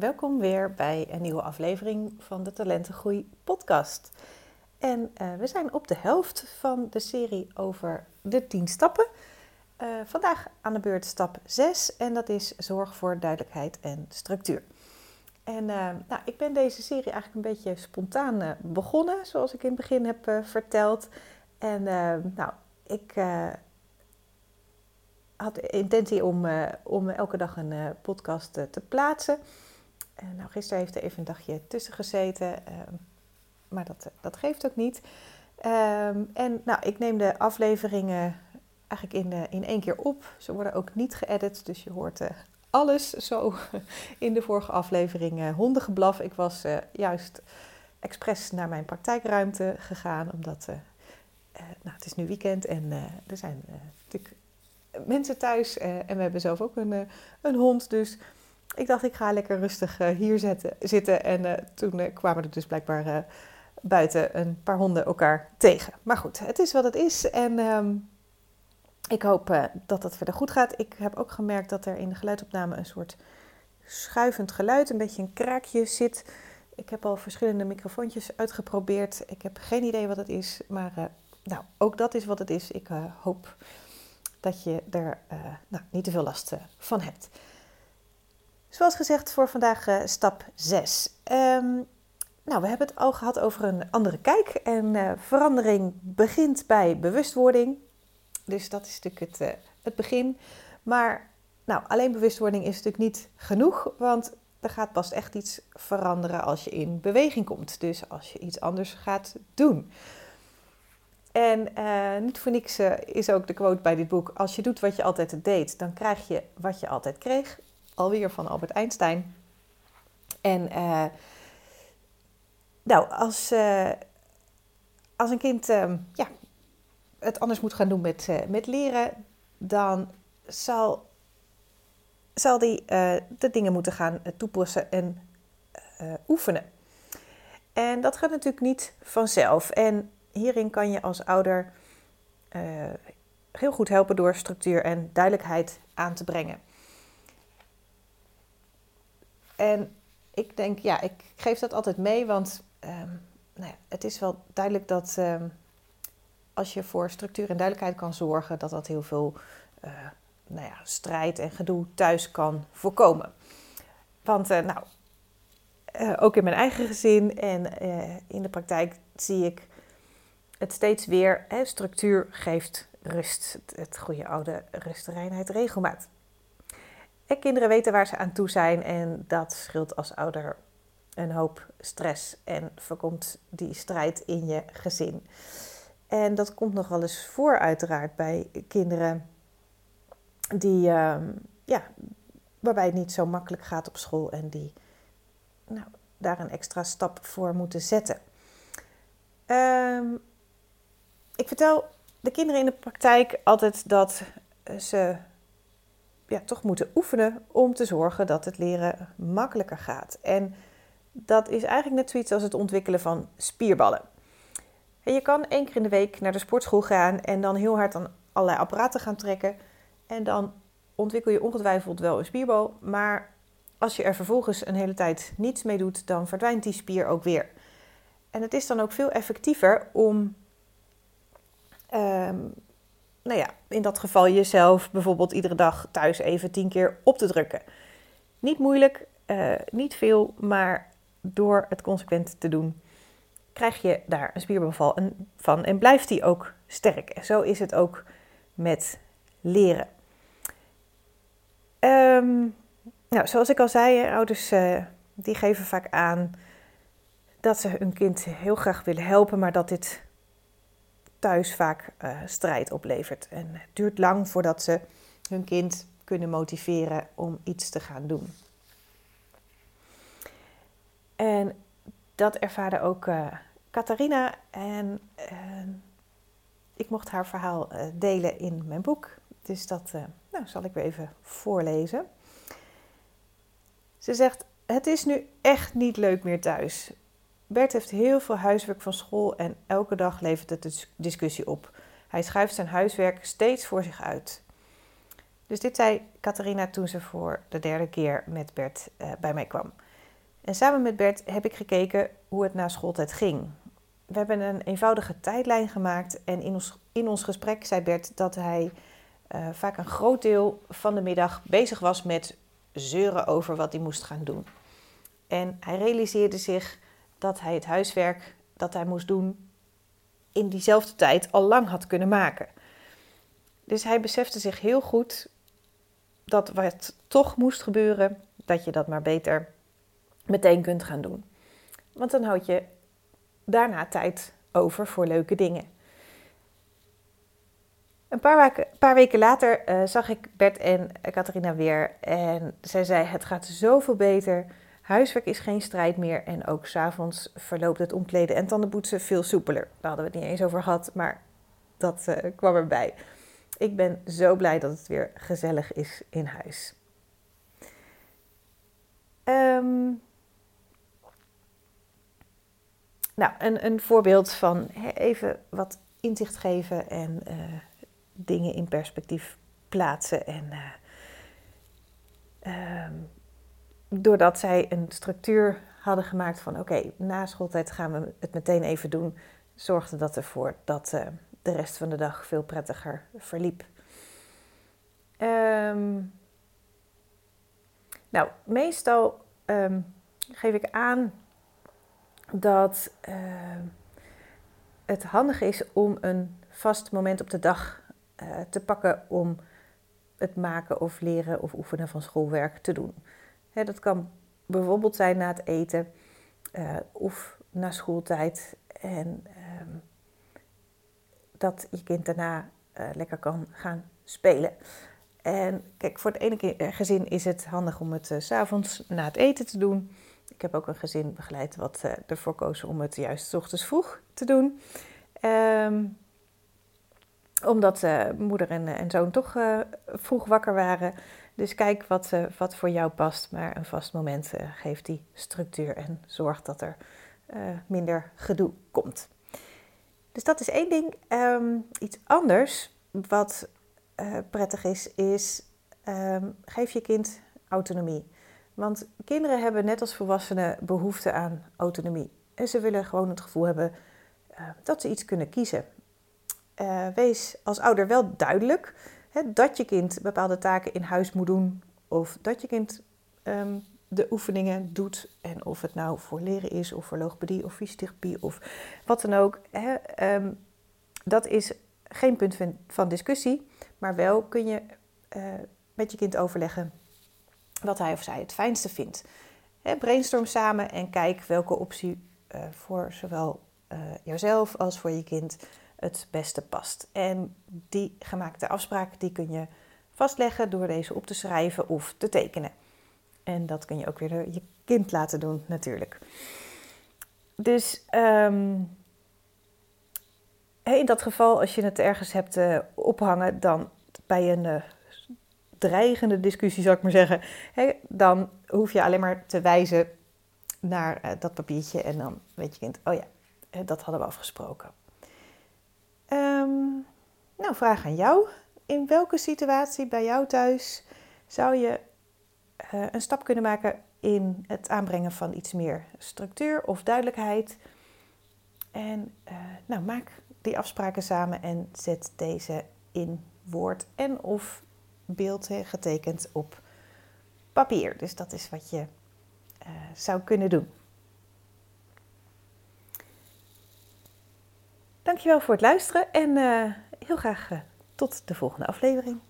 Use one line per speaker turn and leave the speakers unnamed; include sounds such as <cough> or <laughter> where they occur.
Welkom weer bij een nieuwe aflevering van de Talentengroei podcast. En uh, we zijn op de helft van de serie over de 10 stappen. Uh, vandaag aan de beurt stap 6 en dat is zorg voor duidelijkheid en structuur. En uh, nou, ik ben deze serie eigenlijk een beetje spontaan begonnen, zoals ik in het begin heb verteld. En nou, ik had intentie om, om elke dag een podcast te plaatsen. Nou, gisteren heeft er even een dagje tussen gezeten, ehm, maar dat, dat geeft ook niet. Ehm, en nou, ik neem de afleveringen eigenlijk in, in één keer op. Ze worden ook niet geëdit, dus je hoort alles zo <laughs> in de vorige aflevering hondengeblaf. Ik was juist expres naar mijn praktijkruimte gegaan, omdat nou, het is nu weekend en er zijn natuurlijk mensen thuis en we hebben zelf ook een, een hond. Dus ik dacht, ik ga lekker rustig hier zetten, zitten. En toen kwamen er dus blijkbaar buiten een paar honden elkaar tegen. Maar goed, het is wat het is. En ehm, ik hoop dat het verder goed gaat. Ik heb ook gemerkt dat er in de geluidopname een soort schuivend geluid, een beetje een kraakje zit. Ik heb al verschillende microfoontjes uitgeprobeerd. Ik heb geen idee wat het is, maar nou, ook dat is wat het is. Ik hoop dat je er nou, niet te veel last van hebt. Zoals gezegd, voor vandaag stap 6. Um, ehm, nou, we hebben het al gehad over een andere kijk. En verandering begint bij bewustwording. Dus dat is natuurlijk het, uh, het begin. Maar nou, alleen bewustwording is natuurlijk niet genoeg, want er gaat pas echt iets veranderen als je in beweging komt. Dus als je iets anders gaat doen. En niet voor niks is ook de quote bij dit boek: Als je doet wat je altijd deed, dan krijg je wat je altijd kreeg. Alweer van Albert Einstein. En uh, nou, als, als een kind ja, het anders moet gaan doen met, uh, met leren, dan zal, zal die de dingen moeten gaan toepassen en oefenen. En dat gaat natuurlijk niet vanzelf. En hierin kan je als ouder heel goed helpen door structuur en duidelijkheid aan te brengen. En ik denk, ja, ik geef dat altijd mee, want um, nou ja, het is wel duidelijk dat. Um, als je voor structuur en duidelijkheid kan zorgen, dat dat heel veel uh, nou ja, strijd en gedoe thuis kan voorkomen. Want uh, nou, uh, ook in mijn eigen gezin en in de praktijk zie ik het steeds weer. Hè, structuur geeft rust. Het, het goede oude rust, reinheid, regelmaat. En kinderen weten waar ze aan toe zijn en dat scheelt als ouder een hoop stress en voorkomt die strijd in je gezin. En dat komt nog wel eens voor, uiteraard, bij kinderen die, uh, ja, waarbij het niet zo makkelijk gaat op school en die nou, daar een extra stap voor moeten zetten. Um, ik vertel de kinderen in de praktijk altijd dat ze ja, toch moeten oefenen om te zorgen dat het leren makkelijker gaat. En dat is eigenlijk net zoiets als het ontwikkelen van spierballen. En je kan één keer in de week naar de sportschool gaan en dan heel hard aan allerlei apparaten gaan trekken. En dan ontwikkel je ongetwijfeld wel een spierbal. Maar als je er vervolgens een hele tijd niets mee doet, dan verdwijnt die spier ook weer. En het is dan ook veel effectiever om, um, nou ja, in dat geval jezelf bijvoorbeeld iedere dag thuis even tien keer op te drukken. Niet moeilijk, uh, niet veel, maar door het consequent te doen krijg je daar een spierbeval van en blijft die ook sterk. En zo is het ook met leren. Ehm, nou, zoals ik al zei, ouders uh, die geven vaak aan dat ze hun kind heel graag willen helpen, maar dat dit thuis vaak uh, strijd oplevert. En het duurt lang voordat ze hun kind kunnen motiveren om iets te gaan doen. En dat ervaarde ook uh, Catharina. En uh, ik mocht haar verhaal delen in mijn boek. Dus dat nou, zal ik weer even voorlezen. Ze zegt: Het is nu echt niet leuk meer thuis. Bert heeft heel veel huiswerk van school en elke dag levert het discussie op. Hij schuift zijn huiswerk steeds voor zich uit. Dus dit zei Catharina toen ze voor de derde keer met Bert bij mij kwam. En samen met Bert heb ik gekeken hoe het na schooltijd ging. We hebben een eenvoudige tijdlijn gemaakt en in ons, in ons gesprek zei Bert dat hij uh, vaak een groot deel van de middag bezig was met zeuren over wat hij moest gaan doen. En hij realiseerde zich dat hij het huiswerk dat hij moest doen in diezelfde tijd al lang had kunnen maken. Dus hij besefte zich heel goed dat wat toch moest gebeuren, dat je dat maar beter meteen kunt gaan doen. Want dan houd je daarna tijd over voor leuke dingen. Een paar, weken, paar weken later uh, zag ik Bert en Catharina weer en zij zei: Het gaat zoveel beter. Huiswerk is geen strijd meer en ook s'avonds verloopt het omkleden en tandenpoetsen veel soepeler. Daar hadden we het niet eens over gehad, maar dat uh, kwam erbij. Ik ben zo blij dat het weer gezellig is in huis. Um, nou, een, een voorbeeld van even wat inzicht geven en uh, dingen in perspectief plaatsen. En uh, um, doordat zij een structuur hadden gemaakt van oké, na schooltijd gaan we het meteen even doen, zorgde dat ervoor dat uh, de rest van de dag veel prettiger verliep. Um, nou, meestal um, geef ik aan dat uh, het handig is om een vast moment op de dag uh, te pakken om het maken of leren of oefenen van schoolwerk te doen. Dat kan bijvoorbeeld zijn na het eten uh, of na schooltijd. En uh, dat je kind daarna lekker kan gaan spelen. En kijk, voor het ene gezin is het handig om het s s'avonds na het eten te doen. Ik heb ook een gezin begeleid wat ervoor koos om het juist s ochtends vroeg te doen. Um, omdat moeder en, en, zoon toch vroeg wakker waren. Dus kijk wat, wat voor jou past. Maar een vast moment geeft die structuur en zorgt dat er minder gedoe komt. Dus dat is één ding. Um, iets anders wat prettig is, is um, geef je kind autonomie. Want kinderen hebben net als volwassenen behoefte aan autonomie. En ze willen gewoon het gevoel hebben dat ze iets kunnen kiezen. Wees als ouder wel duidelijk hè, dat je kind bepaalde taken in huis moet doen. Of dat je kind um, de oefeningen doet. En of het nou voor leren is, of voor logopedie, of fysiotherapie, of wat dan ook. Hè, um, dat is geen punt van, discussie. Maar wel kun je uh, met je kind overleggen wat hij of zij het fijnste vindt. Brainstorm samen en kijk welke optie uh, voor zowel uh, jouzelf als voor je kind het beste past. En die gemaakte afspraak die kun je vastleggen door deze op te schrijven of te tekenen. En dat kun je ook weer je kind laten doen natuurlijk. Dus um, in dat geval, als je het ergens hebt uh, ophangen, dan bij een dreigende discussie, zou ik maar zeggen, dan hoef je alleen maar te wijzen naar uh, dat papiertje en dan weet je kind, oh ja, dat hadden we afgesproken. Um, nou, vraag aan jou. In welke situatie bij jou thuis zou je uh, een stap kunnen maken in het aanbrengen van iets meer structuur of duidelijkheid? En uh, nou, maak die afspraken samen en zet deze in woord en of beeld getekend op papier. Dus dat is wat je uh, zou kunnen doen. Dankjewel voor het luisteren en uh, heel graag uh, tot de volgende aflevering.